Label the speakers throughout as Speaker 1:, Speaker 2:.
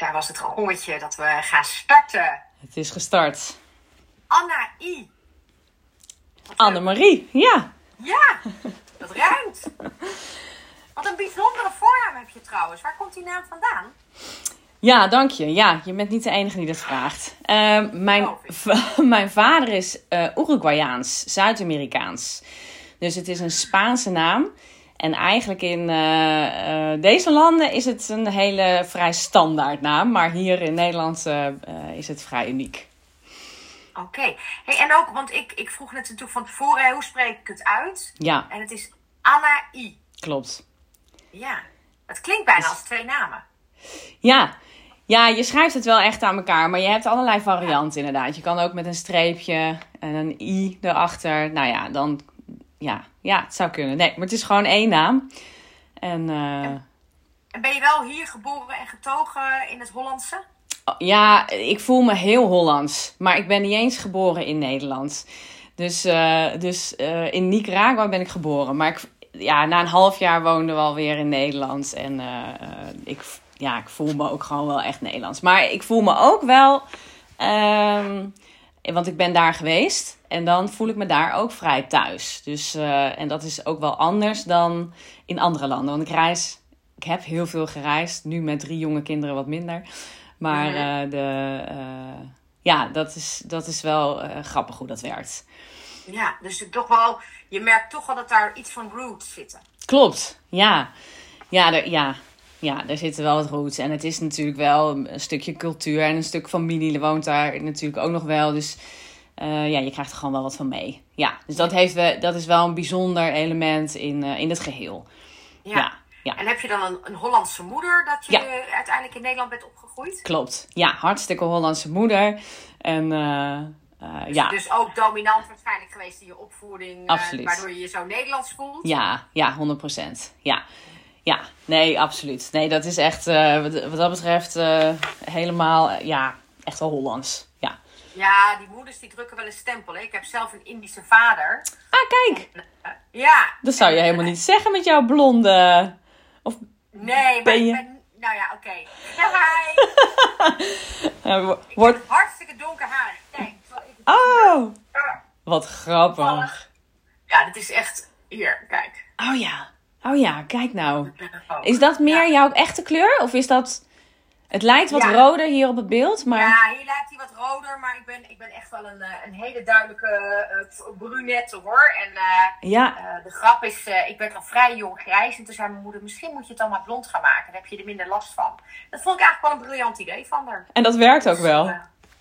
Speaker 1: Daar was het gongetje dat we gaan starten.
Speaker 2: Het is gestart.
Speaker 1: Anna I.
Speaker 2: Annemarie, ja.
Speaker 1: Ja, dat ruimt. Wat een bijzondere voornaam heb je trouwens. Waar komt die naam vandaan?
Speaker 2: Ja, dank je. Ja, je bent niet de enige die dat vraagt. Uh, mijn, mijn vader is eh Uruguayaans, Zuid-Amerikaans. Dus het is een Spaanse naam. En eigenlijk in eh, eh, deze landen is het een hele vrij standaard naam. Maar hier in Nederland eh, is het vrij uniek.
Speaker 1: Oké. Hey, en ook, want ik, ik vroeg net natuurlijk van tevoren, hoe spreek ik het uit?
Speaker 2: Ja,
Speaker 1: En het is Anna I.
Speaker 2: klopt.
Speaker 1: Ja. Het klinkt bijna als twee namen.
Speaker 2: Ja. ja, je schrijft het wel echt aan elkaar. Maar je hebt allerlei varianten inderdaad. Je kan ook met een streepje en een i erachter. Nou ja, dan... Ja, ja het zou kunnen. Nee, maar het is gewoon één naam. En eh,
Speaker 1: En ben je wel hier geboren en getogen in het Hollandse?
Speaker 2: ja, ik voel me heel Hollands. Maar ik ben niet eens geboren in Nederland. Dus, eh, dus eh, in Nicaragua ben ik geboren. Maar ik, ja, na een half jaar woonden we alweer in Nederland. En ik, ja, ik voel me ook gewoon wel echt Nederlands. Maar ik voel me ook wel... ehm, want ik ben daar geweest. En dan voel ik me daar ook vrij thuis. Dus, eh, en dat is ook wel anders dan in andere landen. Want ik reis... Ik heb heel veel gereisd. Nu met drie jonge kinderen wat minder. Maar eh, de, eh, ja, dat is, dat is wel grappig hoe dat werkt.
Speaker 1: Ja, dus toch wel, je merkt toch wel dat daar iets van roots zitten.
Speaker 2: Klopt, ja. Ja, er, ja. ja, er zitten wel wat roots. En het is natuurlijk wel een stukje cultuur en een stuk familie woont daar natuurlijk ook nog wel. Dus ja, je krijgt er gewoon wel wat van mee. Ja, dus dat, heeft we, dat is wel een bijzonder element in, eh, in het geheel.
Speaker 1: Ja.
Speaker 2: Ja, ja.
Speaker 1: En heb je dan een, een Hollandse moeder dat je
Speaker 2: Ja.
Speaker 1: uiteindelijk in Nederland bent opgegroeid?
Speaker 2: Klopt. Ja, hartstikke Hollandse moeder. En eh, eh, ja,
Speaker 1: Dus ook dominant waarschijnlijk geweest in je opvoeding. eh, waardoor je je zo Nederlands voelt.
Speaker 2: Ja, ja, 100%. Ja. Ja, nee, absoluut. Nee, dat is echt, eh, wat, wat dat betreft, eh, helemaal, eh, ja, echt wel Hollands. Ja.
Speaker 1: Die moeders die drukken wel een stempel. Hè? Ik heb zelf een Indische vader.
Speaker 2: Ah, kijk,
Speaker 1: Eh, ja.
Speaker 2: dat zou je helemaal niet zeggen met jouw blonde. Of,
Speaker 1: Nee, maar
Speaker 2: Ben
Speaker 1: ik
Speaker 2: je-
Speaker 1: ben... Nou ja, oké. Hi.
Speaker 2: wo-
Speaker 1: Ik
Speaker 2: wordt,
Speaker 1: ben hartstikke donker haar. Kijk.
Speaker 2: oh, wat grappig.
Speaker 1: Ja, dit is echt... Hier, kijk.
Speaker 2: Oh ja, oh ja, kijk nou. Is dat meer
Speaker 1: Ja.
Speaker 2: jouw echte kleur? Of is dat, het lijkt wat
Speaker 1: Ja.
Speaker 2: roder hier op het beeld, maar...
Speaker 1: Ja, hier lijkt hij wat roder, maar ik ben, ik ben echt wel een, eh, een hele duidelijke eh, brunette hoor. En eh,
Speaker 2: Ja,
Speaker 1: de grap is, ik werd al vrij jong grijs. En toen zei mijn moeder, misschien moet je het dan maar blond gaan maken. Dan heb je er minder last van. Dat vond ik eigenlijk wel een briljant idee van haar.
Speaker 2: en dat werkt ook wel.
Speaker 1: Eh,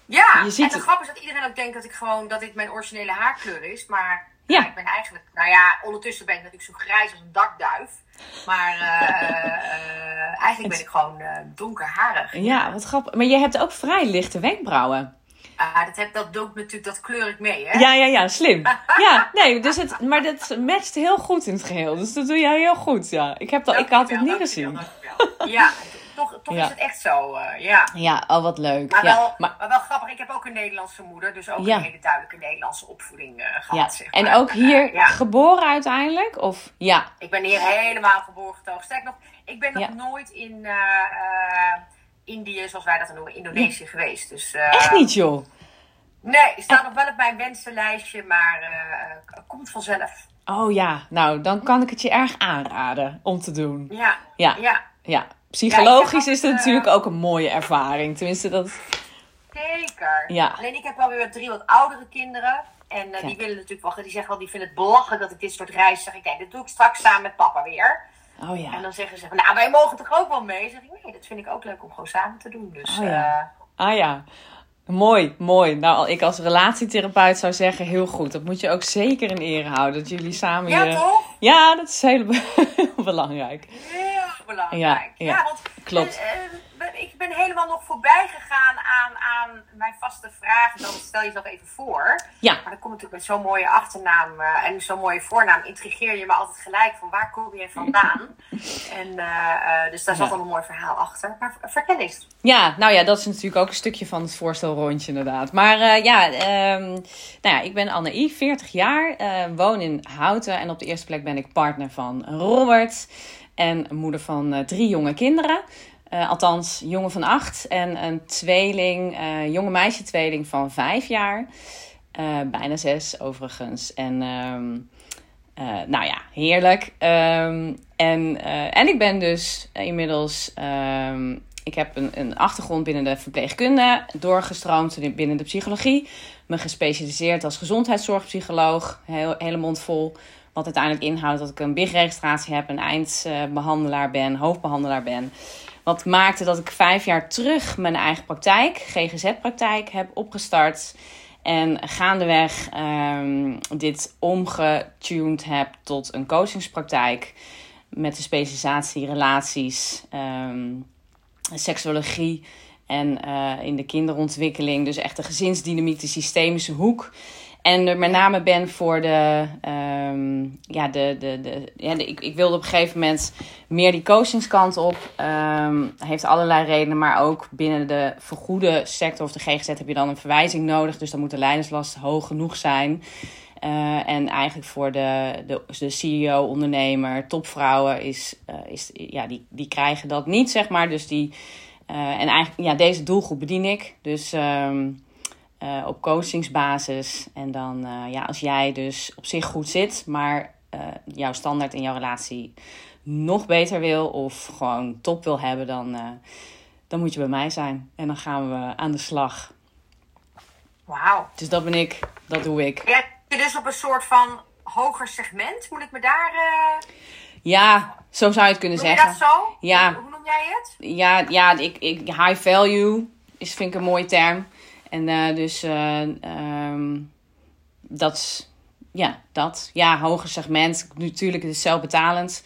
Speaker 1: ja,
Speaker 2: Je ziet
Speaker 1: en de
Speaker 2: het.
Speaker 1: grap is dat iedereen ook denkt dat ik gewoon dat dit mijn originele haarkleur is. Maar
Speaker 2: Ja.
Speaker 1: ik ben eigenlijk, nou ja, ondertussen ben ik natuurlijk zo grijs als een dakduif. Maar eigenlijk ben ik gewoon eh, donkerharig.
Speaker 2: Ja, wat grappig. Maar je hebt ook vrij lichte wenkbrauwen.
Speaker 1: Ah, dat, heb, dat doe ik natuurlijk, dat kleur ik mee, hè?
Speaker 2: Ja, ja, ja, slim. Ja, nee, dus het, maar dat matcht heel goed in het geheel. Dus dat doe jij heel goed, ja. Ik, heb dat, ik had het niet gezien.
Speaker 1: Ja, toch, toch
Speaker 2: Ja.
Speaker 1: is het echt zo, eh, ja.
Speaker 2: Ja, oh wat leuk.
Speaker 1: Maar,
Speaker 2: Ja,
Speaker 1: wel,
Speaker 2: maar,
Speaker 1: maar wel grappig, ik heb ook een Nederlandse moeder, dus ook
Speaker 2: Ja.
Speaker 1: een hele duidelijke Nederlandse opvoeding eh, gehad.
Speaker 2: ja.
Speaker 1: Zeg maar.
Speaker 2: En ook hier geboren uiteindelijk? Of ja,
Speaker 1: Ik ben hier helemaal geboren getogen. Sterk nog, ik ben nog
Speaker 2: Ja.
Speaker 1: nooit in eh, Indië, zoals wij dat dan noemen, Indonesië geweest. Dus, eh,
Speaker 2: echt niet joh.
Speaker 1: Nee, staat nog wel op mijn wensenlijstje, maar eh, komt vanzelf.
Speaker 2: Oh ja, nou dan kan ik het je erg aanraden om te doen.
Speaker 1: Ja,
Speaker 2: Ja,
Speaker 1: ja.
Speaker 2: ja. Psychologisch
Speaker 1: Ja,
Speaker 2: is het natuurlijk ook een mooie ervaring. Tenminste, dat...
Speaker 1: Zeker.
Speaker 2: Ja.
Speaker 1: Alleen ik heb wel weer drie wat oudere kinderen. En die willen natuurlijk wel, die zeggen wel, die vinden het belachelijk dat ik dit soort reizen zeg. Ik denk, dat doe ik straks samen met papa weer.
Speaker 2: Oh
Speaker 1: En
Speaker 2: ja.
Speaker 1: dan zeggen ze nou, wij mogen toch ook wel mee? Zeg ik, nee, dat vind ik ook leuk om gewoon samen te doen. Dus
Speaker 2: Oh ja.
Speaker 1: eh,
Speaker 2: Ah ja. Mooi, mooi. Nou, ik als relatietherapeut zou zeggen, heel goed. Dat moet je ook zeker in ere houden. Dat jullie samen
Speaker 1: ja,
Speaker 2: je...
Speaker 1: toch?
Speaker 2: Ja, dat is heel, heel belangrijk.
Speaker 1: Heel belangrijk.
Speaker 2: Ja,
Speaker 1: Ja,
Speaker 2: ja,
Speaker 1: want
Speaker 2: klopt.
Speaker 1: Ik ben helemaal nog voorbij gegaan aan, aan mijn vaste vragen. Dan stel jezelf even voor.
Speaker 2: Ja,
Speaker 1: Maar dan kom natuurlijk met zo'n mooie achternaam eh, en zo'n mooie voornaam. Intrigeer je me altijd gelijk van waar kom je vandaan? en, eh, eh, dus daar zat
Speaker 2: Ja.
Speaker 1: al een mooi verhaal achter. Maar vertel eens.
Speaker 2: ja, nou ja, dat is natuurlijk ook een stukje van het voorstelrondje inderdaad. Maar ja, ehm, nou ja, ik ben Anne-I, 40 jaar, woon in Houten. En op de eerste plek ben ik partner van Robert. En moeder van drie jonge kinderen. Uh, althans, jongen van acht en een tweeling, uh, jonge meisje tweeling van vijf jaar. Uh, bijna zes overigens. En um, nou ja, heerlijk. Um, en, en ik ben dus inmiddels... Um, ik heb een, een, achtergrond binnen de verpleegkunde, doorgestroomd binnen de psychologie. Me gespecialiseerd als gezondheidszorgpsycholoog, heel, hele mond vol. Wat uiteindelijk inhoudt dat ik een BIG-registratie heb, een eindbehandelaar ben, hoofdbehandelaar ben. Wat maakte dat ik vijf jaar terug mijn eigen praktijk, GGZ-praktijk, heb opgestart. En gaandeweg um, dit omgetuned heb tot een coachingspraktijk. Met de specialisatie relaties, um, seksuologie en uh, in de kinderontwikkeling. Dus echt de gezinsdynamiek, de systemische hoek. En er met name ben voor de. Um, ja, de, de, de, ja ik, ik wilde op een gegeven moment meer die coachingskant op. Um, heeft allerlei redenen, maar ook binnen de vergoede sector of de GGZ heb je dan een verwijzing nodig. Dus dan moet de leiderslast hoog genoeg zijn. Uh, en eigenlijk voor de, de, de CEO-ondernemer, topvrouwen, is, uh, is, ja, die, die krijgen dat niet, zeg maar. Dus die. Uh, en eigenlijk, ja, deze doelgroep bedien ik. Dus. Um, uh, op coachingsbasis. En dan, uh, ja, als jij dus op zich goed zit, maar uh, jouw standaard in jouw relatie nog beter wil of gewoon top wil hebben, dan, dan moet je bij mij zijn. En dan gaan we aan de slag.
Speaker 1: Wauw.
Speaker 2: Dus dat ben ik, dat doe ik.
Speaker 1: Ja, dus op een soort van hoger segment, moet ik me daar.
Speaker 2: Ja, zo zou je het kunnen
Speaker 1: noem
Speaker 2: zeggen.
Speaker 1: je dat zo?
Speaker 2: Ja.
Speaker 1: Hoe, hoe noem jij het?
Speaker 2: Ja, ja ik, ik, high value is, vind ik een mooie term. En uh, dus uh, um, dat, ja, dat. Ja, hoger segment. Natuurlijk, het is zelfbetalend.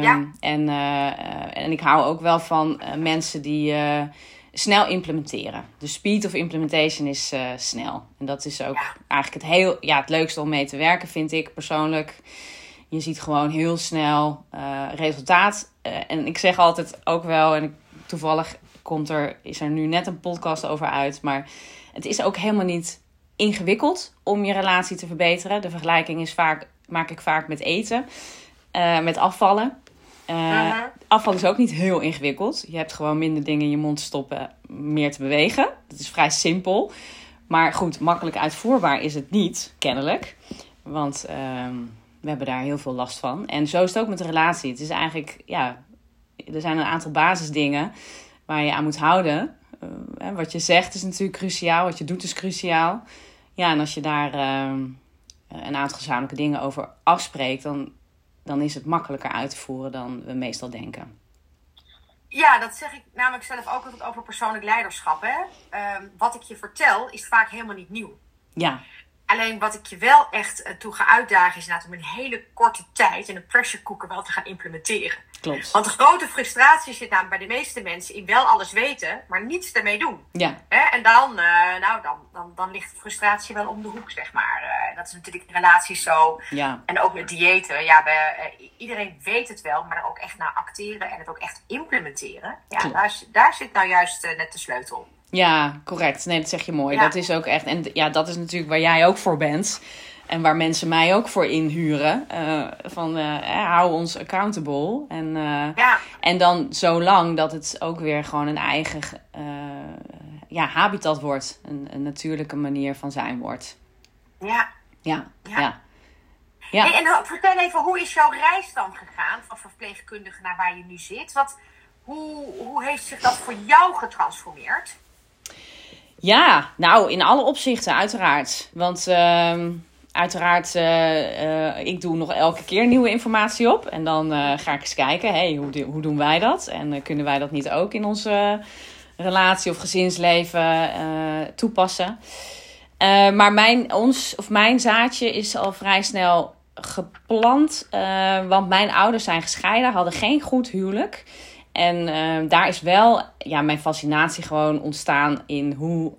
Speaker 1: Ja.
Speaker 2: en, uh, en ik hou ook wel van mensen die snel implementeren. De speed of implementation is snel. En dat is ook
Speaker 1: ja.
Speaker 2: eigenlijk het, heel, ja, het leukste om mee te werken, vind ik persoonlijk. Je ziet gewoon heel snel resultaat. en ik zeg altijd ook wel, en ik, toevallig komt er, is er nu net een podcast over uit. Maar het is ook helemaal niet ingewikkeld om je relatie te verbeteren. De vergelijking is vaak, maak ik vaak met eten, uh, met afvallen. Uh. Afval is ook niet heel ingewikkeld. Je hebt gewoon minder dingen in je mond stoppen, meer te bewegen. Dat is vrij simpel. Maar goed, makkelijk uitvoerbaar is het niet, kennelijk. Want uh, we hebben daar heel veel last van. En zo is het ook met de relatie. Het is eigenlijk, ja, er zijn een aantal basisdingen waar je aan moet houden. Uh, wat je zegt is natuurlijk cruciaal, wat je doet is cruciaal. Ja, en als je daar uh, een aantal gezamenlijke dingen over afspreekt, dan, dan is het makkelijker uit te voeren dan we meestal denken.
Speaker 1: Ja, dat zeg ik namelijk zelf ook altijd over persoonlijk leiderschap. Hè? Uh, wat ik je vertel is vaak helemaal niet nieuw.
Speaker 2: Ja.
Speaker 1: Alleen wat ik je wel echt uh, toe ga uitdagen is inderdaad om een hele korte tijd in een pressure cooker wel te gaan implementeren.
Speaker 2: Klopt.
Speaker 1: Want de grote frustratie zit namelijk bij de meeste mensen in wel alles weten, maar niets ermee doen.
Speaker 2: Ja.
Speaker 1: Hè? En dan, uh, nou, dan, dan, dan ligt de frustratie wel om de hoek, zeg maar. Uh, dat is natuurlijk in relaties zo.
Speaker 2: Ja.
Speaker 1: En ook met diëten. Ja, we, uh, iedereen weet het wel, maar er ook echt naar acteren en het ook echt implementeren. Ja, daar, daar, zit nou juist net de sleutel.
Speaker 2: Ja, correct. Nee, dat zeg je mooi.
Speaker 1: Ja.
Speaker 2: Dat is ook echt. En ja, dat is natuurlijk waar jij ook voor bent. En waar mensen mij ook voor inhuren. Uh, van uh, hou ons accountable. En, uh,
Speaker 1: ja.
Speaker 2: en dan zo lang dat het ook weer gewoon een eigen ja, habitat wordt. Een, een, natuurlijke manier van zijn wordt.
Speaker 1: Ja.
Speaker 2: Ja.
Speaker 1: Ja.
Speaker 2: ja. ja.
Speaker 1: Hey, en vertel even, hoe is jouw reis dan gegaan? Van verpleegkundige naar waar je nu zit? Wat, hoe, hoe heeft zich dat voor jou getransformeerd?
Speaker 2: Ja, nou in alle opzichten uiteraard. Want uh, uiteraard, uh, uh, ik doe nog elke keer nieuwe informatie op. En dan uh, ga ik eens kijken, hey, hoe, hoe doen wij dat? En kunnen wij dat niet ook in onze relatie of gezinsleven toepassen? maar mijn, ons, of mijn zaadje is al vrij snel geplant. want mijn ouders zijn gescheiden, hadden geen goed huwelijk. En daar is wel ja, mijn fascinatie gewoon ontstaan in hoe,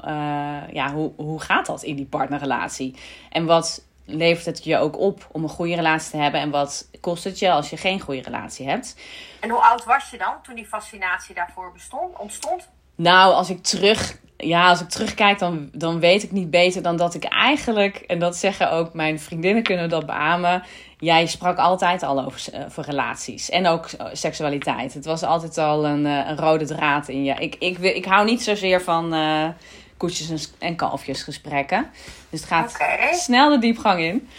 Speaker 2: ja, hoe, hoe gaat dat in die partnerrelatie? En wat levert het je ook op om een goede relatie te hebben? En wat kost het je als je geen goede relatie hebt?
Speaker 1: En hoe oud was je dan toen die fascinatie daarvoor bestond, ontstond?
Speaker 2: Nou, als ik terug ja, als ik terugkijk, dan, dan weet ik niet beter dan dat ik eigenlijk, en dat zeggen ook mijn vriendinnen kunnen dat beamen. jij sprak altijd al over, eh, over relaties en ook eh, seksualiteit. Het was altijd al een, eh, een rode draad in je. Ik, ik, ik hou niet zozeer van uh, koetjes en, kalfjes gesprekken. Dus het gaat snel de diepgang in.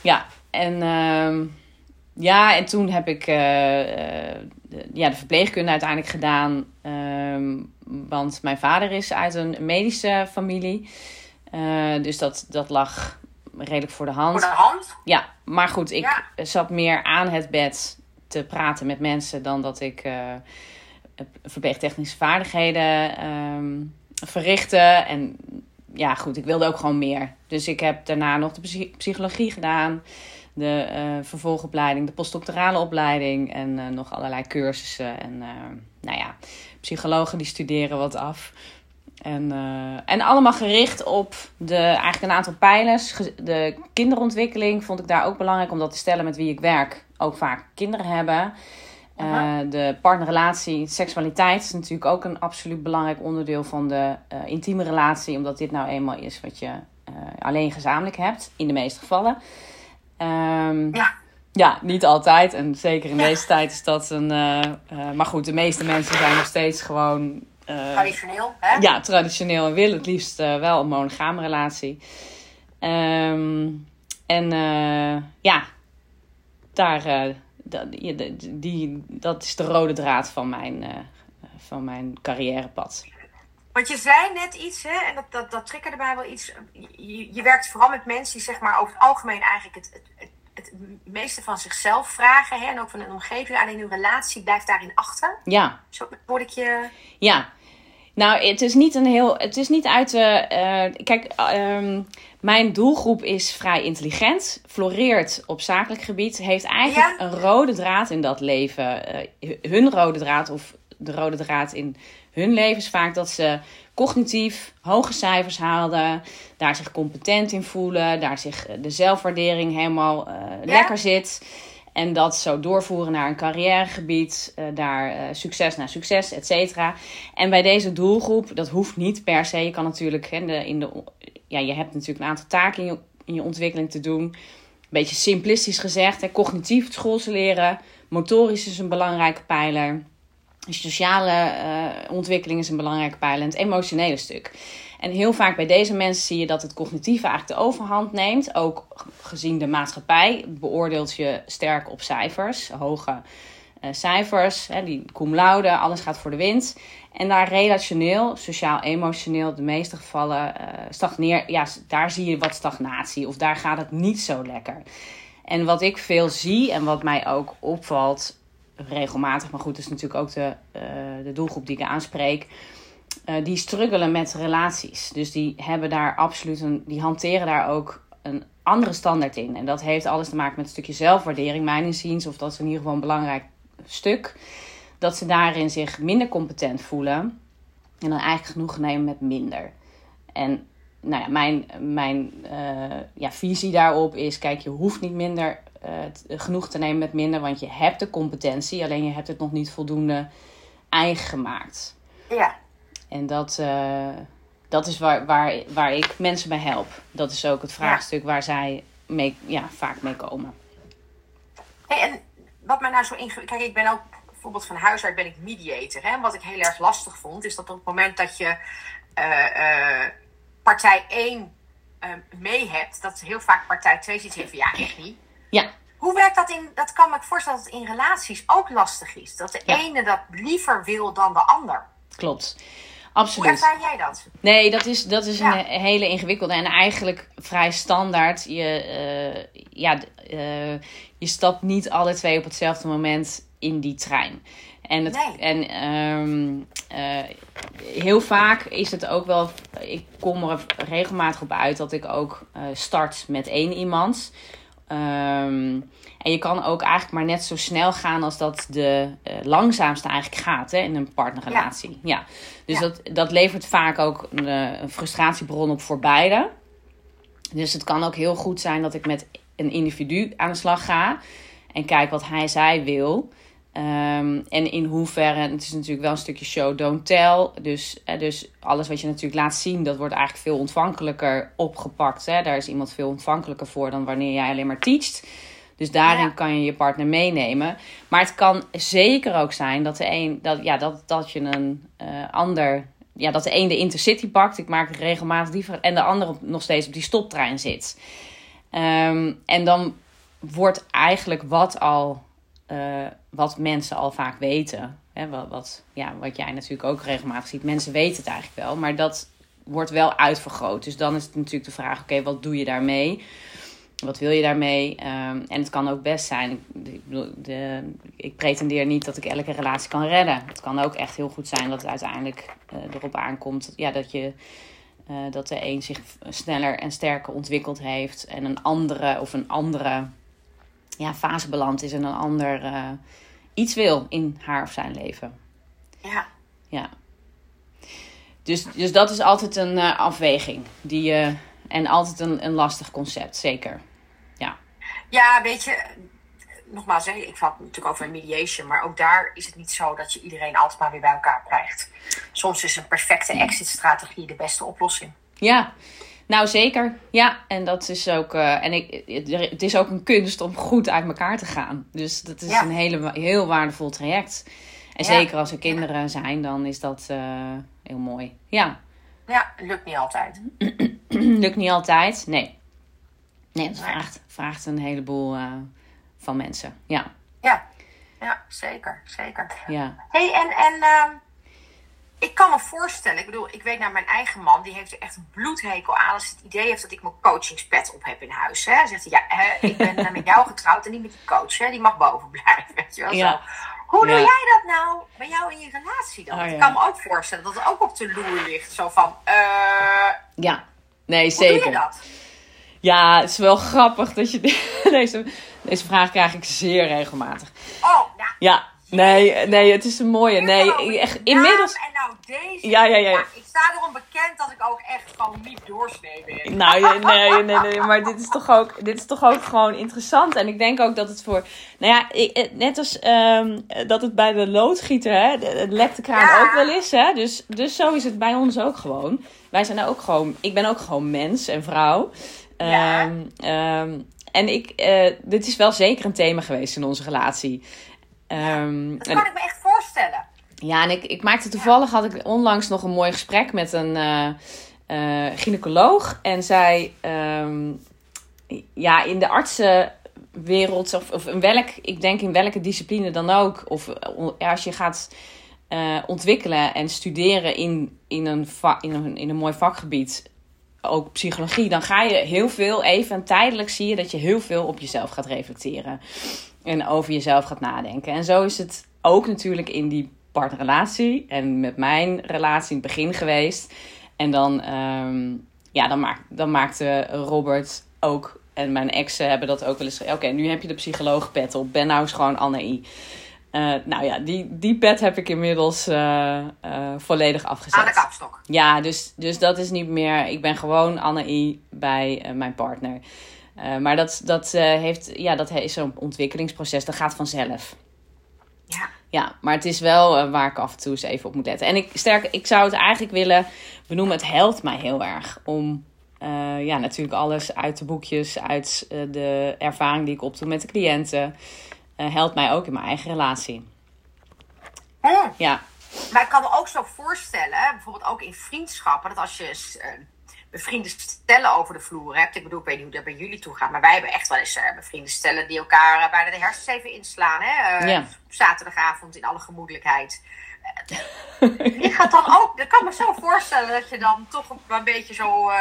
Speaker 2: Ja, en, ehm, ja, en toen heb ik eh, eh, de, ja, de verpleegkunde uiteindelijk gedaan. ehm, want mijn vader is uit een medische familie. Eh, dus dat, dat lag redelijk voor de hand.
Speaker 1: Voor de hand.
Speaker 2: Ja, maar goed, ik
Speaker 1: Ja.
Speaker 2: zat meer aan het bed te praten met mensen dan dat ik verpleegtechnische vaardigheden ehm, verrichtte. En ja, goed, ik wilde ook gewoon meer. Dus ik heb daarna nog de psy- psychologie gedaan, de eh, vervolgopleiding, de postdoctorale opleiding en eh, nog allerlei cursussen. En eh, nou ja, psychologen die studeren wat af. En, en allemaal gericht op de, eigenlijk een aantal pijlers. De kinderontwikkeling vond ik daar ook belangrijk om dat te stellen met wie ik werk. Ook vaak kinderen hebben. Eh, de partnerrelatie, seksualiteit is natuurlijk ook een absoluut belangrijk onderdeel van de eh, intieme relatie. Omdat dit nou eenmaal is wat je eh, alleen gezamenlijk hebt, in de meeste gevallen. Ehm,
Speaker 1: Ja.
Speaker 2: ja, niet altijd. En zeker in deze tijd is dat een. maar goed, de meeste mensen zijn nog steeds gewoon.
Speaker 1: Traditioneel, hè?
Speaker 2: ja, traditioneel en willen het liefst wel een monogame relatie. Ehm, en ja, daar, dat, ja, die, dat is de rode draad van mijn, eh, van mijn carrièrepad.
Speaker 1: Want je zei net iets, hè, en dat, dat, dat triggerde mij wel iets. Je, je werkt vooral met mensen die zeg maar over het algemeen eigenlijk het, het, het, het meeste van zichzelf vragen. Hè, en ook van hun omgeving. Alleen hun relatie blijft daarin achter.
Speaker 2: Ja,
Speaker 1: Zo word ik je...
Speaker 2: Ja, nou, het is niet een heel. Het is niet uit de. eh, kijk, ehm, mijn doelgroep is vrij intelligent, floreert op zakelijk gebied, heeft eigenlijk
Speaker 1: Ja.
Speaker 2: een rode draad in dat leven. Eh, hun rode draad of de rode draad in hun leven is vaak dat ze cognitief hoge cijfers haalden, daar zich competent in voelen, daar zich de zelfwaardering helemaal eh, lekker zit. En dat zo doorvoeren naar een carrièregebied, eh, daar eh, succes naar succes, et cetera. En bij deze doelgroep, dat hoeft niet per se. Je kan natuurlijk, hè, in de, ja, je hebt natuurlijk een aantal taken in je, in je ontwikkeling te doen. Een beetje simplistisch gezegd, hè, cognitief het schoolse leren. Motorisch is een belangrijke pijler. Sociale eh, ontwikkeling is een belangrijke pijler. En het emotionele stuk. En heel vaak bij deze mensen zie je dat het cognitieve eigenlijk de overhand neemt. Ook gezien de maatschappij beoordeelt je sterk op cijfers, hoge eh, cijfers, hè, die cum laude, alles gaat voor de wind. En daar relationeel, sociaal-emotioneel, de meeste gevallen stagneer, ja, daar zie je wat stagnatie of daar gaat het niet zo lekker. En wat ik veel zie en wat mij ook opvalt, regelmatig, maar goed, dat is natuurlijk ook de, eh, de doelgroep die ik aanspreek eh, die struggelen met relaties. Dus die hebben daar absoluut een, die hanteren daar ook een andere standaard in. En dat heeft alles te maken met een stukje zelfwaardering, mijn inziens, of dat is in ieder geval een belangrijk stuk. Dat ze daarin zich minder competent voelen en dan eigenlijk genoeg nemen met minder. En nou ja, mijn, mijn eh, ja, visie daarop is: kijk, je hoeft niet minder eh, genoeg te nemen met minder, want je hebt de competentie, alleen je hebt het nog niet voldoende eigen gemaakt.
Speaker 1: Ja.
Speaker 2: En dat, eh, dat is waar, waar, waar ik mensen bij help. Dat is ook het vraagstuk waar zij mee, ja, vaak mee komen.
Speaker 1: Hey, en wat mij nou zo ingewikkeld... Kijk, ik ben ook bijvoorbeeld van huis uit ben ik mediator. Hè? Wat ik heel erg lastig vond, is dat op het moment dat je eh, eh, partij 1 eh, mee hebt, dat heel vaak partij 2 ziet van ja, echt niet.
Speaker 2: Ja,
Speaker 1: Hoe werkt dat in, dat kan me ik voorstellen dat het in relaties ook lastig is. Dat de
Speaker 2: Ja.
Speaker 1: ene dat liever wil dan de ander.
Speaker 2: klopt.
Speaker 1: Hoe
Speaker 2: Absoluut.
Speaker 1: ervaar jij dat?
Speaker 2: Nee, dat is, dat is
Speaker 1: Ja.
Speaker 2: een hele ingewikkelde en eigenlijk vrij standaard. Je, eh, ja, eh, je stapt niet alle twee op hetzelfde moment in die trein. En, het,
Speaker 1: Nee.
Speaker 2: en ehm, eh, heel vaak is het ook wel. Ik kom er regelmatig op uit dat ik ook start met één iemand. Ehm, en je kan ook eigenlijk maar net zo snel gaan als dat de eh, langzaamste eigenlijk gaat hè, in een partnerrelatie. Ja. Dus
Speaker 1: Ja.
Speaker 2: Dat, dat levert vaak ook een, eh, een frustratiebron op voor beide. Dus het kan ook heel goed zijn dat ik met een individu aan de slag ga en kijk wat hij, zij wil. Ehm, en in hoeverre, het is natuurlijk wel een stukje show, don't tell. Dus, eh, dus alles wat je natuurlijk laat zien, dat wordt eigenlijk veel ontvankelijker opgepakt. Hè? Daar is iemand veel ontvankelijker voor dan wanneer jij alleen maar teacht. Dus daarin
Speaker 1: Ja.
Speaker 2: kan je je partner meenemen. Maar het kan zeker ook zijn dat de een dat, ja, dat, dat je een eh, ander. Ja, dat de een de intercity pakt. Ik maak regelmatig die En de ander op, nog steeds op die stoptrein zit. Ehm, en dan wordt eigenlijk wat al. eh, wat mensen al vaak weten. Hè, wat, wat, ja, wat jij natuurlijk ook regelmatig ziet. Mensen weten het eigenlijk wel. Maar dat wordt wel uitvergroot. Dus dan is het natuurlijk de vraag: oké, wat doe je daarmee? Wat wil je daarmee? Ehm, en het kan ook best zijn. Ik, de, ik pretendeer niet dat ik elke relatie kan redden. Het kan ook echt heel goed zijn dat het uiteindelijk eh, erop aankomt ja, dat, je, eh, dat de een zich sneller en sterker ontwikkeld heeft. En een andere of een andere ja, fase beland is en een ander eh, iets wil in haar of zijn leven.
Speaker 1: Ja.
Speaker 2: Ja. Dus, dus dat is altijd een afweging. Die, je en altijd een, een lastig concept, zeker. Ja.
Speaker 1: Weet je, nogmaals, hè, ik had het natuurlijk over mediation, maar ook daar is het niet zo dat je iedereen altijd maar weer bij elkaar krijgt. Soms is een perfecte exit-strategie de beste oplossing.
Speaker 2: Ja, nou zeker. Ja, en dat is ook. eh, en ik, het- is ook een kunst om goed uit elkaar te gaan. Dus dat is
Speaker 1: Ja.
Speaker 2: een hele, heel waardevol traject. En
Speaker 1: Ja.
Speaker 2: zeker als er kinderen zijn, dan is dat eh, heel mooi. Ja,
Speaker 1: Ja, lukt niet altijd.
Speaker 2: lukt niet altijd. Nee. Nee, dat vraagt, vraagt een heleboel eh, van mensen. Ja,
Speaker 1: Ja, ja zeker, zeker.
Speaker 2: ja.
Speaker 1: hey, en, en ehm, ik kan me voorstellen, ik bedoel, ik weet naar mijn eigen man, die heeft er echt een bloedhekel aan als hij het idee heeft dat ik mijn coachingspet op heb in huis. Hè. Zegt hij, ja, hè, ik ben eh, met jou getrouwd en niet met die coach, hè. die mag boven blijven. Weet je wel,
Speaker 2: Ja.
Speaker 1: zo. Hoe doe
Speaker 2: Ja.
Speaker 1: jij dat nou bij jou in je relatie dan?
Speaker 2: Oh,
Speaker 1: Ik kan me ook voorstellen dat het ook op de loer ligt. Zo van, eh,
Speaker 2: Ja, nee,
Speaker 1: hoe
Speaker 2: zeker.
Speaker 1: doe je dat?
Speaker 2: Ja, het is wel grappig dat je deze, deze vraag krijg ik zeer regelmatig.
Speaker 1: Oh, nou,
Speaker 2: Ja, nee, nee, het is een mooie. Nee, echt, inmiddels.
Speaker 1: En nou deze.
Speaker 2: Ja, ja, ja.
Speaker 1: ik sta erom bekend dat ik ook echt gewoon niet doorsnee ben.
Speaker 2: Nou, nee, nee, nee, maar dit is, toch ook, dit is toch ook gewoon interessant. En ik denk ook dat het voor. Nou ja, eh, net als ehm, dat het bij de loodgieter, hè, het lekt de kraan ook wel is. Hè, dus, dus zo is het bij ons ook gewoon. Wij zijn ook gewoon. Ik ben ook gewoon mens en vrouw.
Speaker 1: Ja.
Speaker 2: Ehm, ehm, en ik, eh, dit is wel zeker een thema geweest in onze relatie. Ehm,
Speaker 1: Dat
Speaker 2: en-
Speaker 1: kan ik me echt voorstellen.
Speaker 2: ja, en ik, ik maakte toevallig, had ik onlangs nog een mooi gesprek met een eh, eh, gynaecoloog. En zij, ja, in de artsenwereld, of, of in welk, ik denk in welke discipline dan ook, of ja, als je gaat ontwikkelen en studeren in, in, een va- in, een, in een mooi vakgebied, ook psychologie, dan ga je heel veel, even tijdelijk zie je dat je heel veel op jezelf gaat reflecteren. En over jezelf gaat nadenken. En zo is het ook natuurlijk in die partnerrelatie. En met mijn relatie in het begin geweest. En dan, ehm, ja, dan, maak, dan maakte Robert ook. En mijn exen hebben dat ook wel eens. Oké, nu heb je de psycholoogpet op. Ben nou eens gewoon Anne-I. Eh, nou ja, die, die pet heb ik inmiddels eh, eh, volledig afgezet.
Speaker 1: Aan de kapstok.
Speaker 2: Ja, dus, dus dat is niet meer. Ik ben gewoon Anne-I bij mijn partner. Maar dat, dat, heeft, ja, dat is zo'n ontwikkelingsproces. Dat gaat vanzelf.
Speaker 1: Ja.
Speaker 2: Ja, maar het is wel waar ik af en toe eens even op moet letten. En ik, sterk, ik zou het eigenlijk willen benoemen. Het helpt mij heel erg om ja, natuurlijk alles uit de boekjes, uit de ervaring die ik opdoe met de cliënten. Eh, helpt mij ook in mijn eigen relatie. Ja,
Speaker 1: Maar ik kan me ook zo voorstellen, bijvoorbeeld ook in vriendschappen, dat als je eh, bevriende stellen over de vloer hebt. Ik bedoel, ik weet niet hoe dat bij jullie toe gaat, maar wij hebben echt wel eens eh, bevriende stellen die elkaar eh, bijna de hersens even inslaan. Hè? Eh. Op zaterdagavond in alle gemoedelijkheid. Eh, Je gaat dan ook, ik kan me zo voorstellen dat je dan toch een, beetje zo eh,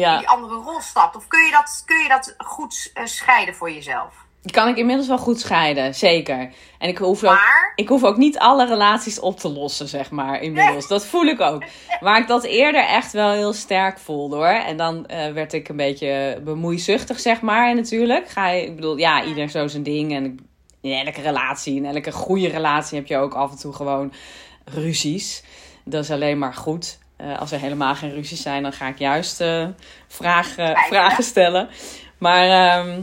Speaker 2: Ja.
Speaker 1: in die andere rol stapt. Of kun je dat, kun je dat goed eh, scheiden voor jezelf?
Speaker 2: Die kan ik inmiddels wel goed scheiden, zeker. En ik hoef ook,
Speaker 1: Maar-
Speaker 2: ik hoef ook niet alle relaties op te lossen, zeg maar, inmiddels. Dat voel ik ook. Waar ik dat eerder echt wel heel sterk voelde, hoor. En dan eh, werd ik een beetje bemoeizuchtig, zeg maar, en natuurlijk. Ga je, ik bedoel, ja, ieder zo zijn ding. En in elke relatie, in elke goede relatie heb je ook af en toe gewoon ruzies. Dat is alleen maar goed. Eh, als er helemaal geen ruzies zijn, dan ga ik juist eh, vragen, vragen stellen. Maar ehm,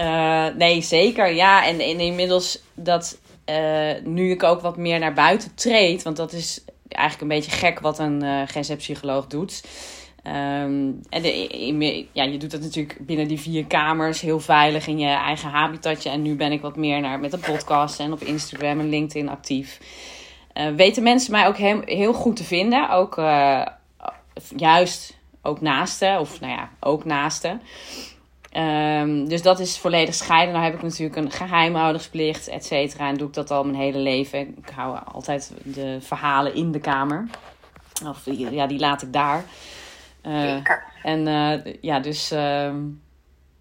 Speaker 2: eh, nee, zeker. Ja, en, inmiddels dat eh, nu ik ook wat meer naar buiten treed, want dat is eigenlijk een beetje gek wat een uh, doet. Ehm, en de, ja, je doet dat natuurlijk binnen die vier kamers heel veilig in je eigen habitatje. En nu ben ik wat meer naar, met de podcast en op Instagram en LinkedIn actief. Weten mensen mij ook heel, goed te vinden. Ook juist ook naasten, of nou ja, ook naasten. Um, dus dat is volledig scheiden. Dan heb ik natuurlijk een geheimhoudingsplicht, et cetera. En doe ik dat al mijn hele leven. Ik hou altijd de verhalen in de kamer. Of ja, die laat ik daar. Uh, en uh, ja, dus uh,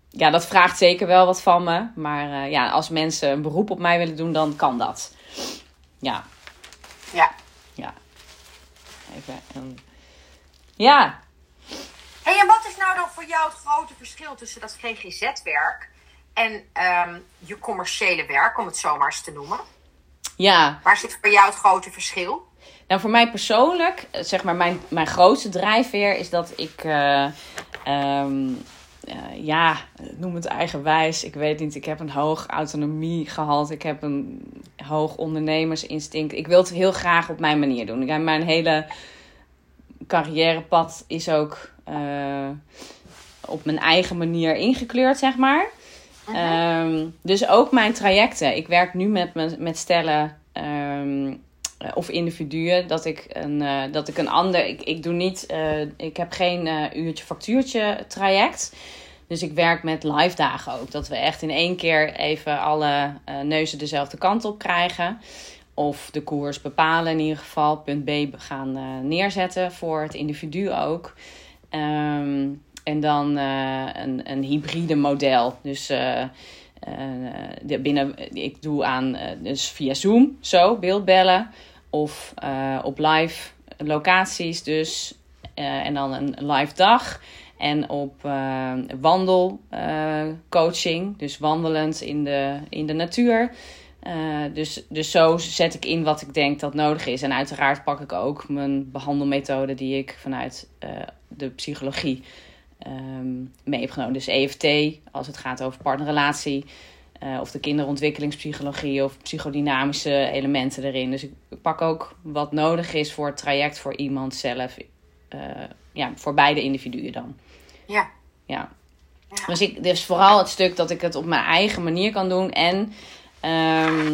Speaker 2: ja, dat vraagt zeker wel wat van me. Maar eh, ja, als mensen een beroep op mij willen doen, dan kan dat. Ja.
Speaker 1: Ja.
Speaker 2: Ja. Even. ja.
Speaker 1: Hey, en wat is nou dan voor jou het grote verschil tussen dat GGZ-werk en um, je commerciële werk, om het zo maar eens te noemen?
Speaker 2: Ja.
Speaker 1: Waar zit voor jou het grote verschil?
Speaker 2: Nou, voor mij persoonlijk, zeg maar, mijn, mijn grootste drijfveer is dat ik, uh, um, uh, ja, noem het eigenwijs. Ik weet niet, ik heb een hoog autonomie gehad. Ik heb een hoog ondernemersinstinct. Ik wil het heel graag op mijn manier doen. Ik heb mijn hele carrièrepad is ook uh, op mijn eigen manier ingekleurd, zeg maar. Um, dus ook mijn trajecten. Ik werk nu met, me, met stellen um, of individuen dat ik een, uh, dat ik een ander. Ik, ik doe niet. Uh, ik heb geen uh, uurtje factuurtje traject. Dus ik werk met live dagen ook. Dat we echt in één keer even alle neuzen dezelfde kant op krijgen. Of de koers bepalen in ieder geval. Punt B gaan neerzetten voor het individu ook. Um, en dan een, een hybride model. Dus de, binnen, ik doe aan dus via Zoom zo beeldbellen. Of op live locaties dus. En dan een live dag. En op wandelcoaching. dus wandelend in de, in de natuur. Dus, dus zo zet ik in wat ik denk dat nodig is. En uiteraard pak ik ook mijn behandelmethode die ik vanuit de psychologie um, mee heb genomen. Dus EFT, als het gaat over partnerrelatie. Uh, of de kinderontwikkelingspsychologie of psychodynamische elementen erin. Dus ik pak ook wat nodig is voor het traject voor iemand zelf. Ja, voor beide individuen dan.
Speaker 1: Ja.
Speaker 2: Ja. ja. Dus, ik, dus vooral het stuk dat ik het op mijn eigen manier kan doen. En um,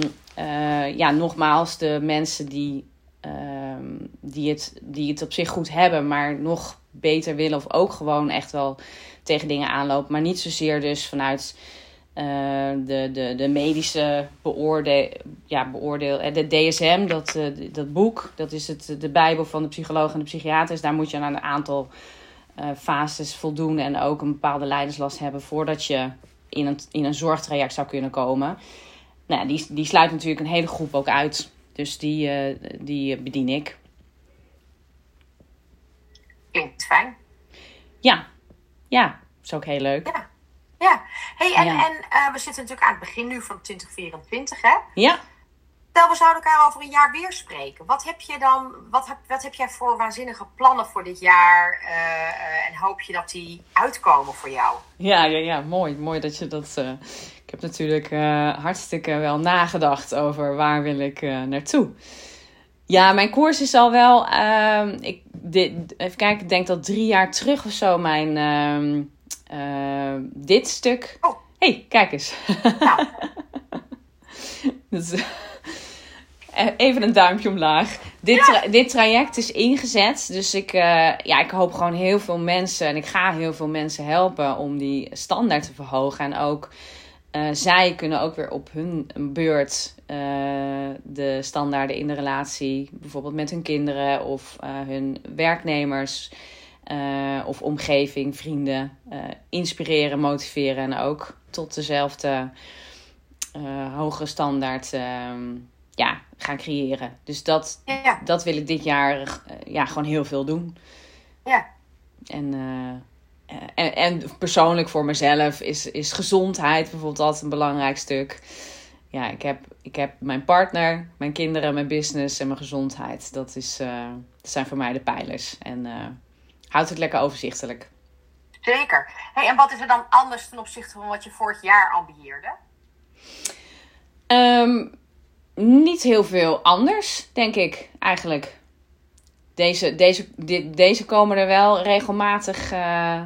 Speaker 2: ja, nogmaals, de mensen die, um, die, het, die het op zich goed hebben, maar nog beter willen. Of ook gewoon echt wel tegen dingen aanlopen. Maar niet zozeer dus vanuit uh, de, de, de medische beoordeel, ja, beoordeel, de DSM, dat, dat boek, dat is het, de Bijbel van de psycholoog en de psychiaters. Daar moet je aan een aantal fases voldoen en ook een bepaalde leiderslast hebben voordat je in een, in een zorgtraject zou kunnen komen. Nou, die, die sluit natuurlijk een hele groep ook uit. Dus die, die bedien ik.
Speaker 1: Klinkt fijn.
Speaker 2: Ja, ja, is ook heel leuk.
Speaker 1: Ja. Ja, hey, en, ja. en uh, we zitten natuurlijk aan het begin nu van 2024, hè?
Speaker 2: Ja.
Speaker 1: Stel, we zouden elkaar over een jaar weer spreken. Wat heb je dan, wat heb, wat heb jij voor waanzinnige plannen voor dit jaar? Uh, uh, en hoop je dat die uitkomen voor jou?
Speaker 2: Ja, ja, ja, mooi. Mooi dat je dat. ik heb natuurlijk hartstikke wel nagedacht over waar wil ik naartoe. Ja, mijn koers is al wel. Ehm, ik, dit, even kijken, ik denk dat drie jaar terug of zo mijn. ehm uh, dit stuk.
Speaker 1: Oh.
Speaker 2: hey, kijk eens.
Speaker 1: Nou.
Speaker 2: dus, even een duimpje omlaag. Dit, tra dit traject is ingezet. Dus ik, uh, ja, ik hoop gewoon heel veel mensen. En ik ga heel veel mensen helpen om die standaard te verhogen. En ook uh, zij kunnen ook weer op hun beurt de standaarden in de relatie. Bijvoorbeeld met hun kinderen of hun werknemers. Of omgeving, vrienden, inspireren, motiveren en ook tot dezelfde hogere standaard ja, gaan creëren. Dus dat,
Speaker 1: ja.
Speaker 2: dat wil ik dit jaar ja, gewoon heel veel doen.
Speaker 1: Ja.
Speaker 2: En, en, en persoonlijk voor mezelf is, is gezondheid bijvoorbeeld altijd een belangrijk stuk. Ja, ik heb, ik heb mijn partner, mijn kinderen, mijn business en mijn gezondheid. Dat, is, dat zijn voor mij de pijlers. En houdt het lekker overzichtelijk.
Speaker 1: Zeker. Hey, en wat is er dan anders ten opzichte van wat je vorig jaar ambieerde?
Speaker 2: Um, niet heel veel anders, denk ik eigenlijk. deze, deze, dit, deze komen er wel regelmatig eh,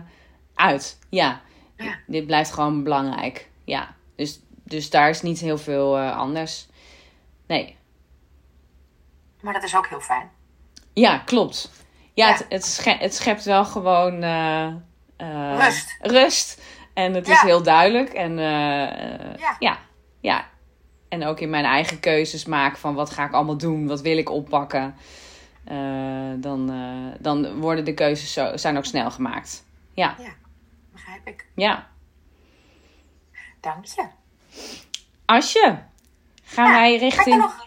Speaker 2: uit. Ja.
Speaker 1: Ja.
Speaker 2: Dit blijft gewoon belangrijk. Ja. Dus, dus daar is niet heel veel eh, anders. Nee.
Speaker 1: Maar dat is ook heel fijn.
Speaker 2: Ja, klopt. Ja,
Speaker 1: Ja.
Speaker 2: Het, het, schept, het schept wel gewoon eh,
Speaker 1: Rust.
Speaker 2: rust. En het is heel duidelijk. En
Speaker 1: ja,
Speaker 2: ja. En ook in mijn eigen keuzes maken van wat ga ik allemaal doen, wat wil ik oppakken. Eh, dan, eh, dan worden de keuzes zo, zijn ook snel gemaakt. Ja,
Speaker 1: Ja, begrijp ik.
Speaker 2: ja.
Speaker 1: Dank je.
Speaker 2: Asje, gaan
Speaker 1: Ja,
Speaker 2: wij
Speaker 1: Had,
Speaker 2: richting...
Speaker 1: nog,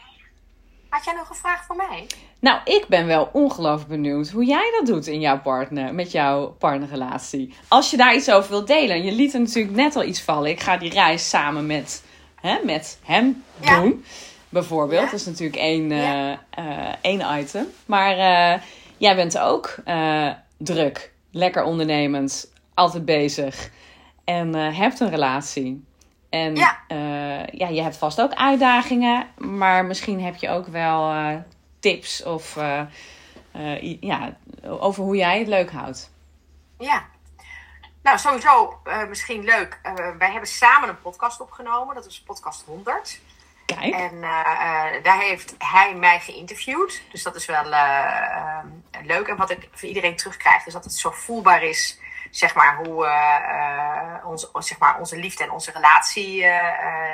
Speaker 1: had jij nog een vraag voor mij?
Speaker 2: Nou, ik ben wel ongelooflijk benieuwd hoe jij dat doet in jouw partner, met jouw partnerrelatie. Als je daar iets over wilt delen. Je liet er natuurlijk net al iets vallen. Ik ga die reis samen met, hè, met hem
Speaker 1: Ja.
Speaker 2: doen. Bijvoorbeeld.
Speaker 1: Ja.
Speaker 2: Dat is natuurlijk één,
Speaker 1: Ja.
Speaker 2: eh, eh, één item. Maar eh, jij bent ook druk, lekker ondernemend, altijd bezig. En hebt een relatie. En
Speaker 1: Ja.
Speaker 2: ja, je hebt vast ook uitdagingen. Maar misschien heb je ook wel tips of ja, over hoe jij het leuk houdt.
Speaker 1: Ja. Nou, sowieso eh, misschien leuk. Eh, wij hebben samen een podcast opgenomen. Dat is podcast 100.
Speaker 2: Kijk.
Speaker 1: En eh, daar heeft hij mij geïnterviewd. Dus dat is wel eh, eh, leuk. En wat ik voor iedereen terugkrijg, is dat het zo voelbaar is. Zeg maar hoe onze, zeg maar, onze liefde en onze relatie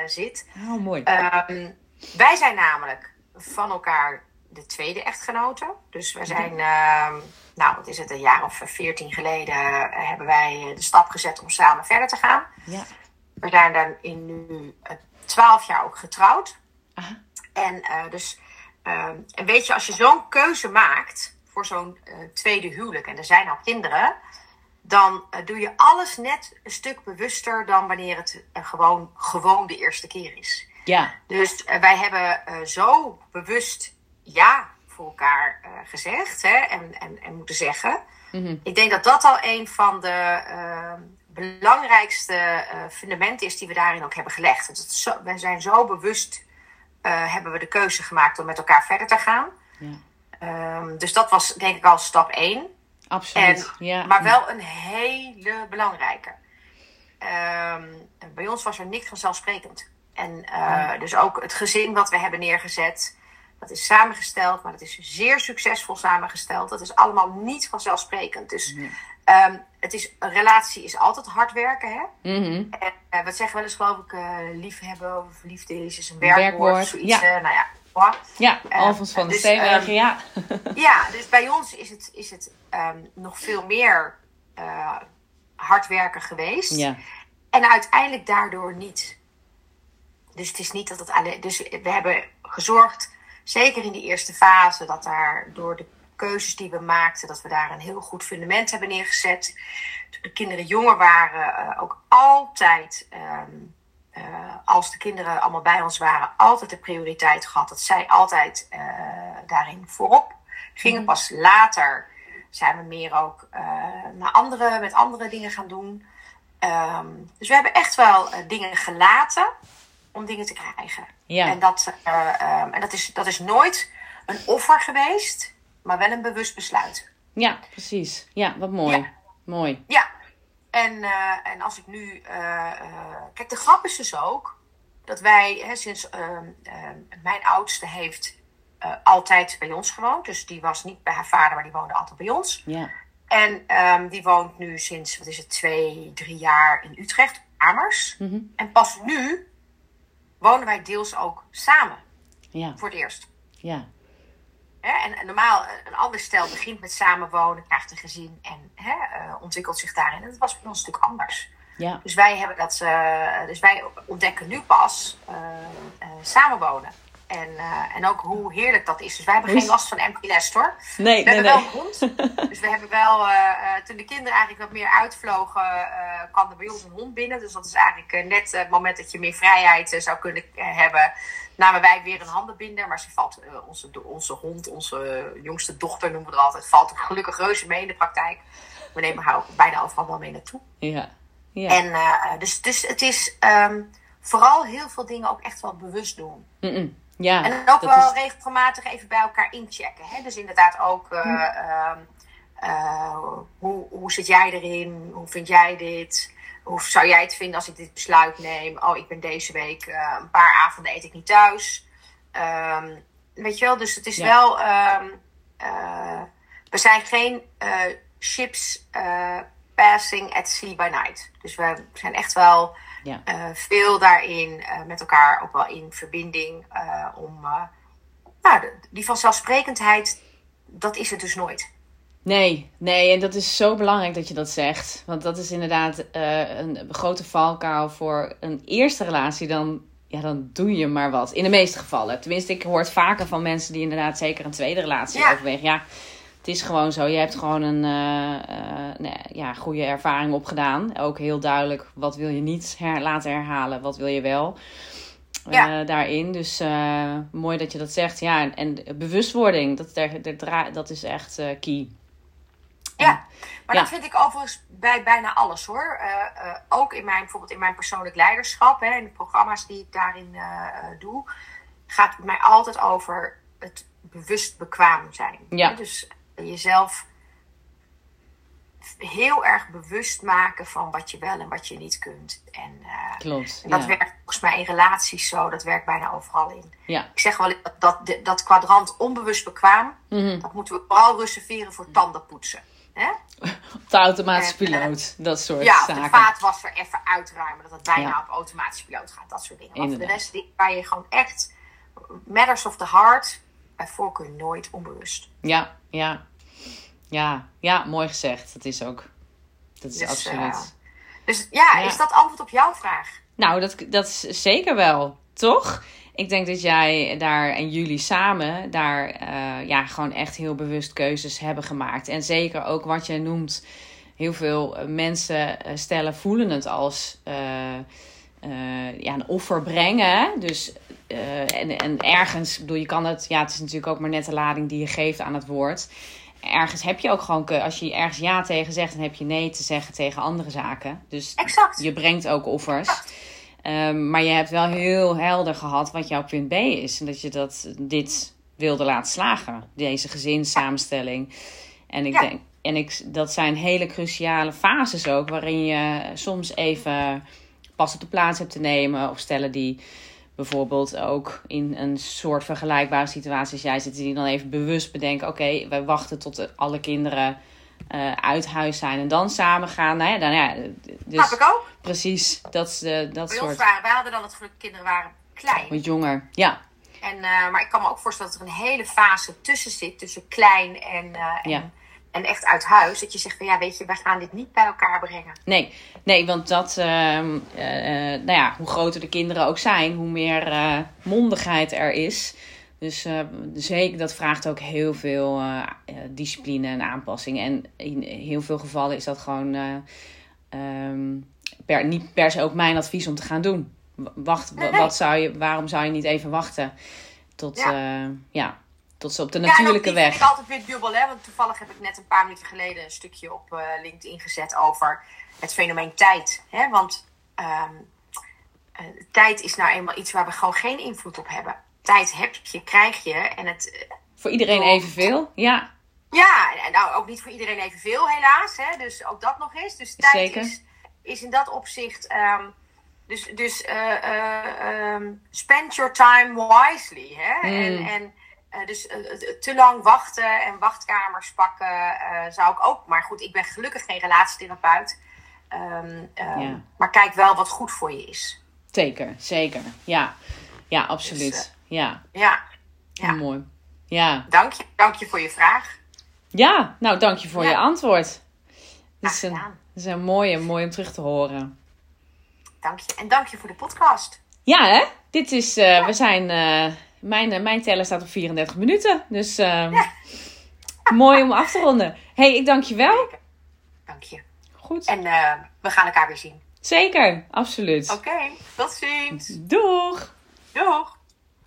Speaker 1: zit.
Speaker 2: Oh, mooi.
Speaker 1: Ehm, wij zijn namelijk van elkaar de tweede echtgenoten. Dus we zijn, ehm, nou, wat is het, een jaar of veertien geleden eh, hebben wij de stap gezet om samen verder te gaan.
Speaker 2: ja.
Speaker 1: We zijn dan in nu twaalf jaar ook getrouwd.
Speaker 2: Aha.
Speaker 1: En eh, dus, en weet je, als je zo'n keuze maakt voor zo'n eh, tweede huwelijk en er zijn al kinderen, dan eh, doe je alles net een stuk bewuster dan wanneer het eh, gewoon, gewoon de eerste keer is.
Speaker 2: Ja.
Speaker 1: Dus eh, wij hebben eh, zo bewust ja voor elkaar eh, gezegd hè, en, en, en moeten zeggen.
Speaker 2: Mhm.
Speaker 1: Ik denk dat dat al een van de eh, belangrijkste eh, fundamenten is die we daarin ook hebben gelegd. Zo, we zijn zo bewust, eh, hebben we de keuze gemaakt om met elkaar verder te gaan.
Speaker 2: Ja.
Speaker 1: Ehm, dus dat was denk ik al stap één.
Speaker 2: Absoluut.
Speaker 1: En,
Speaker 2: ja.
Speaker 1: Maar wel een hele belangrijke. Ehm, bij ons was er niks vanzelfsprekend. En dus ook het gezin wat we hebben neergezet, dat is samengesteld, maar dat is zeer succesvol samengesteld. Dat is allemaal niet vanzelfsprekend. Dus ehm, het is, een relatie is altijd hard werken. Hè?
Speaker 2: Mhm.
Speaker 1: En eh, wat zeggen we wel eens, geloof ik, eh, liefhebben of liefde is, is een werkwoord.
Speaker 2: werkwoord,
Speaker 1: zoiets.
Speaker 2: ja.
Speaker 1: eh, nou ja.
Speaker 2: Ja, Alfons van de
Speaker 1: dus,
Speaker 2: Steenwegen,
Speaker 1: ehm,
Speaker 2: ja.
Speaker 1: Ja, dus bij ons is het, is het ehm, nog veel meer hard werken geweest.
Speaker 2: ja.
Speaker 1: En uiteindelijk daardoor niet. Dus het is niet dat het alleen. Dus we hebben gezorgd, zeker in die eerste fase, dat daar door de keuzes die we maakten, dat we daar een heel goed fundament hebben neergezet. Toen de kinderen jonger waren, eh, ook altijd, ehm, eh, als de kinderen allemaal bij ons waren, altijd de prioriteit gehad dat zij altijd eh, daarin voorop gingen. Pas later zijn we meer ook naar andere, met andere dingen gaan doen. Ehm, dus we hebben echt wel dingen gelaten om dingen te krijgen.
Speaker 2: Ja.
Speaker 1: En, dat, eh, ehm, en dat, is, dat is nooit een offer geweest, maar wel een bewust besluit.
Speaker 2: ja, precies. Ja, wat mooi.
Speaker 1: Ja.
Speaker 2: Mooi.
Speaker 1: Ja, en, eh, en als ik nu. eh, kijk, de grap is dus ook dat wij hè, sinds. ehm, ehm, mijn oudste heeft altijd bij ons gewoond. Dus die was niet bij haar vader, maar die woonde altijd bij ons.
Speaker 2: Ja.
Speaker 1: En die woont nu sinds, wat is het, twee, drie jaar in Utrecht, Amers.
Speaker 2: Mhm.
Speaker 1: En pas nu wonen wij deels ook samen,
Speaker 2: Ja.
Speaker 1: voor het eerst.
Speaker 2: Ja.
Speaker 1: Hè? En, en normaal, eh, een ander stel begint met samenwonen, krijgt een gezin en hè, eh, ontwikkelt zich daarin. En dat was bij ons natuurlijk anders.
Speaker 2: Ja.
Speaker 1: Dus wij, hebben dat, eh, dus wij ontdekken nu pas samenwonen. En, eh, en ook hoe heerlijk dat is. Dus wij hebben geen last van empty nest hoor.
Speaker 2: Nee,
Speaker 1: We
Speaker 2: nee,
Speaker 1: hebben wel een hond. Dus we hebben wel, eh, eh, toen de kinderen eigenlijk wat meer uitvlogen, eh, kwam er bij ons een hond binnen. Dus dat is eigenlijk net het moment dat je meer vrijheid zou kunnen hebben. Namen wij weer een handenbinder. Maar ze valt, onze, onze hond, onze jongste dochter noemen we er altijd, valt gelukkig reuze mee in de praktijk. We nemen haar ook bijna overal wel mee naartoe.
Speaker 2: Ja. Ja.
Speaker 1: En dus, dus het is ehm, vooral heel veel dingen ook echt wel bewust doen.
Speaker 2: Ja,
Speaker 1: en ook wel
Speaker 2: is-
Speaker 1: regelmatig even bij elkaar inchecken. Hè? Dus inderdaad ook, eh, ehm, eh, hoe, hoe zit jij erin? Hoe vind jij dit? Hoe zou jij het vinden als ik dit besluit neem? Oh, ik ben deze week eh, een paar avonden eet ik niet thuis. Ehm, weet je wel, dus het is
Speaker 2: Ja.
Speaker 1: wel... ehm, eh, we zijn geen ships passing at sea by night. Dus we zijn echt wel
Speaker 2: Ja.
Speaker 1: eh, veel daarin eh, met elkaar ook wel in verbinding eh, om nou, de- die vanzelfsprekendheid, dat is het dus nooit.
Speaker 2: Nee, nee, en dat is zo belangrijk dat je dat zegt. Want dat is inderdaad een grote valkuil voor een eerste relatie. Dan, ja, dan doe je maar wat. In de meeste gevallen. Tenminste, ik hoor het vaker van mensen die inderdaad zeker een tweede relatie
Speaker 1: Ja.
Speaker 2: overwegen. Ja, is gewoon zo. Je hebt gewoon een eh, eh, nee, ja, goede ervaring opgedaan. Ook heel duidelijk, wat wil je niet her laten herhalen, wat wil je wel.
Speaker 1: Ja.
Speaker 2: eh, daarin. Dus mooi dat je dat zegt. Ja, en, en bewustwording, dat, dra- dat is echt key.
Speaker 1: Ja, maar
Speaker 2: Ja.
Speaker 1: dat vind ik overigens bij bijna alles hoor. Ook in mijn, bijvoorbeeld in mijn persoonlijk leiderschap, in de programma's die ik daarin doe, gaat het mij altijd over het bewust bekwaam zijn.
Speaker 2: Ja.
Speaker 1: Hè, Jezelf heel erg bewust maken van wat je wel en wat je niet kunt. En, eh,
Speaker 2: Klopt.
Speaker 1: en dat
Speaker 2: ja.
Speaker 1: werkt volgens mij in relaties zo, dat werkt bijna overal in.
Speaker 2: Ja.
Speaker 1: Ik zeg wel dat, dat, dat kwadrant onbewust bekwaam,
Speaker 2: Mhm.
Speaker 1: dat moeten we vooral reserveren voor tandenpoetsen. Hè?
Speaker 2: Op de automatische
Speaker 1: eh,
Speaker 2: piloot. Dat soort
Speaker 1: Ja, of de
Speaker 2: zaken.
Speaker 1: vaatwasser even uitruimen. Dat het bijna
Speaker 2: Ja.
Speaker 1: op automatische piloot gaat. Dat soort dingen. Voor de rest waar je gewoon echt... Matters of the heart. Bij voorkeur nooit onbewust.
Speaker 2: Ja, ja. Ja, ja, mooi gezegd. Dat is ook. Dat is
Speaker 1: Dus,
Speaker 2: absoluut.
Speaker 1: eh, Dus ja,
Speaker 2: Ja.
Speaker 1: is dat antwoord op jouw vraag?
Speaker 2: Nou, dat, dat is zeker wel, toch? Ik denk dat jij daar en jullie samen daar eh, ja, gewoon echt heel bewust keuzes hebben gemaakt. En zeker ook wat je noemt, heel veel eh, mensen stellen voelen het als ja, een offer brengen. Dus eh, en, en ergens, bedoel, je kan het, ja, het is natuurlijk ook maar net de lading die je geeft aan het woord. Ergens heb je ook gewoon, als je ergens ja tegen zegt, dan heb je nee te zeggen tegen andere zaken. Dus
Speaker 1: Exact.
Speaker 2: je brengt ook offers. Ehm, maar je hebt wel heel helder gehad wat jouw punt B is. En dat je dat, dit wilde laten slagen. Deze gezinssamenstelling. En ik
Speaker 1: Ja.
Speaker 2: denk, en ik, dat zijn hele cruciale fases ook. Waarin je soms even pas op de plaats hebt te nemen. Of stellen die bijvoorbeeld ook in een soort vergelijkbare situatie als jij zit. Die dan even bewust bedenken. Oké, wij wachten tot alle kinderen eh, uit huis zijn. En dan samen gaan. Nou ja, dan, ja, dus,
Speaker 1: ik ook.
Speaker 2: Precies, dat, is de, dat
Speaker 1: Bij
Speaker 2: soort.
Speaker 1: waren, wij hadden dan het geluk, kinderen waren klein.
Speaker 2: Wat jonger. Ja,
Speaker 1: En, eh, maar ik kan me ook voorstellen dat er een hele fase tussen zit. Tussen klein en, eh, en,
Speaker 2: Ja.
Speaker 1: En echt uit huis. Dat je zegt van ja, weet je, wij gaan dit niet bij elkaar brengen.
Speaker 2: nee, nee, want dat, ehm, eh, nou ja, hoe groter de kinderen ook zijn, hoe meer eh, mondigheid er is. Dus eh, zeker, dat vraagt ook heel veel discipline en aanpassing. En in heel veel gevallen is dat gewoon ehm, per, niet per se ook mijn advies om te gaan doen. Wacht, wa-
Speaker 1: Nee, nee.
Speaker 2: wat zou je, waarom zou je niet even wachten tot,
Speaker 1: Ja.
Speaker 2: ja. Ja, tot ze op de
Speaker 1: Ja,
Speaker 2: natuurlijke
Speaker 1: die vind
Speaker 2: weg.
Speaker 1: ik altijd weer dubbel, hè? Want toevallig heb ik net een paar minuten geleden een stukje op eh, LinkedIn gezet over het fenomeen tijd. Hè? Want ehm, eh, tijd is nou eenmaal iets waar we gewoon geen invloed op hebben. Tijd heb je, krijg je. En het, eh,
Speaker 2: Voor iedereen evenveel, ja.
Speaker 1: ja, en nou ook niet voor iedereen evenveel, helaas. Hè? Dus ook dat nog eens. Dus tijd
Speaker 2: Zeker.
Speaker 1: Is, is in dat opzicht. ehm, dus dus eh, eh, ehm, spend your time wisely. Hè?
Speaker 2: Mm.
Speaker 1: En, en eh, dus eh, eh, te lang wachten en wachtkamers pakken zou ik ook. Maar goed, ik ben gelukkig geen relatietherapeut. Ehm, ehm,
Speaker 2: Ja.
Speaker 1: Maar kijk wel wat goed voor je is.
Speaker 2: Zeker, zeker. Ja, ja absoluut.
Speaker 1: Dus,
Speaker 2: ja.
Speaker 1: Ja, ja.
Speaker 2: mooi. Ja.
Speaker 1: dank je. Dank je voor je vraag.
Speaker 2: ja, nou dank je voor
Speaker 1: Ja.
Speaker 2: je antwoord. Dat is, een, dat is een mooie, mooi om terug te horen.
Speaker 1: Dank je. En dank je voor de podcast.
Speaker 2: Ja, hè? Dit is, we zijn, mijn, eh, mijn teller staat op 34 minuten. Dus eh, mooi om af te ronden. hey, ik dank je wel.
Speaker 1: Dank je.
Speaker 2: Goed.
Speaker 1: En eh, we gaan elkaar weer zien.
Speaker 2: Zeker, absoluut.
Speaker 1: Oké, tot ziens.
Speaker 2: Doeg!
Speaker 1: Doeg!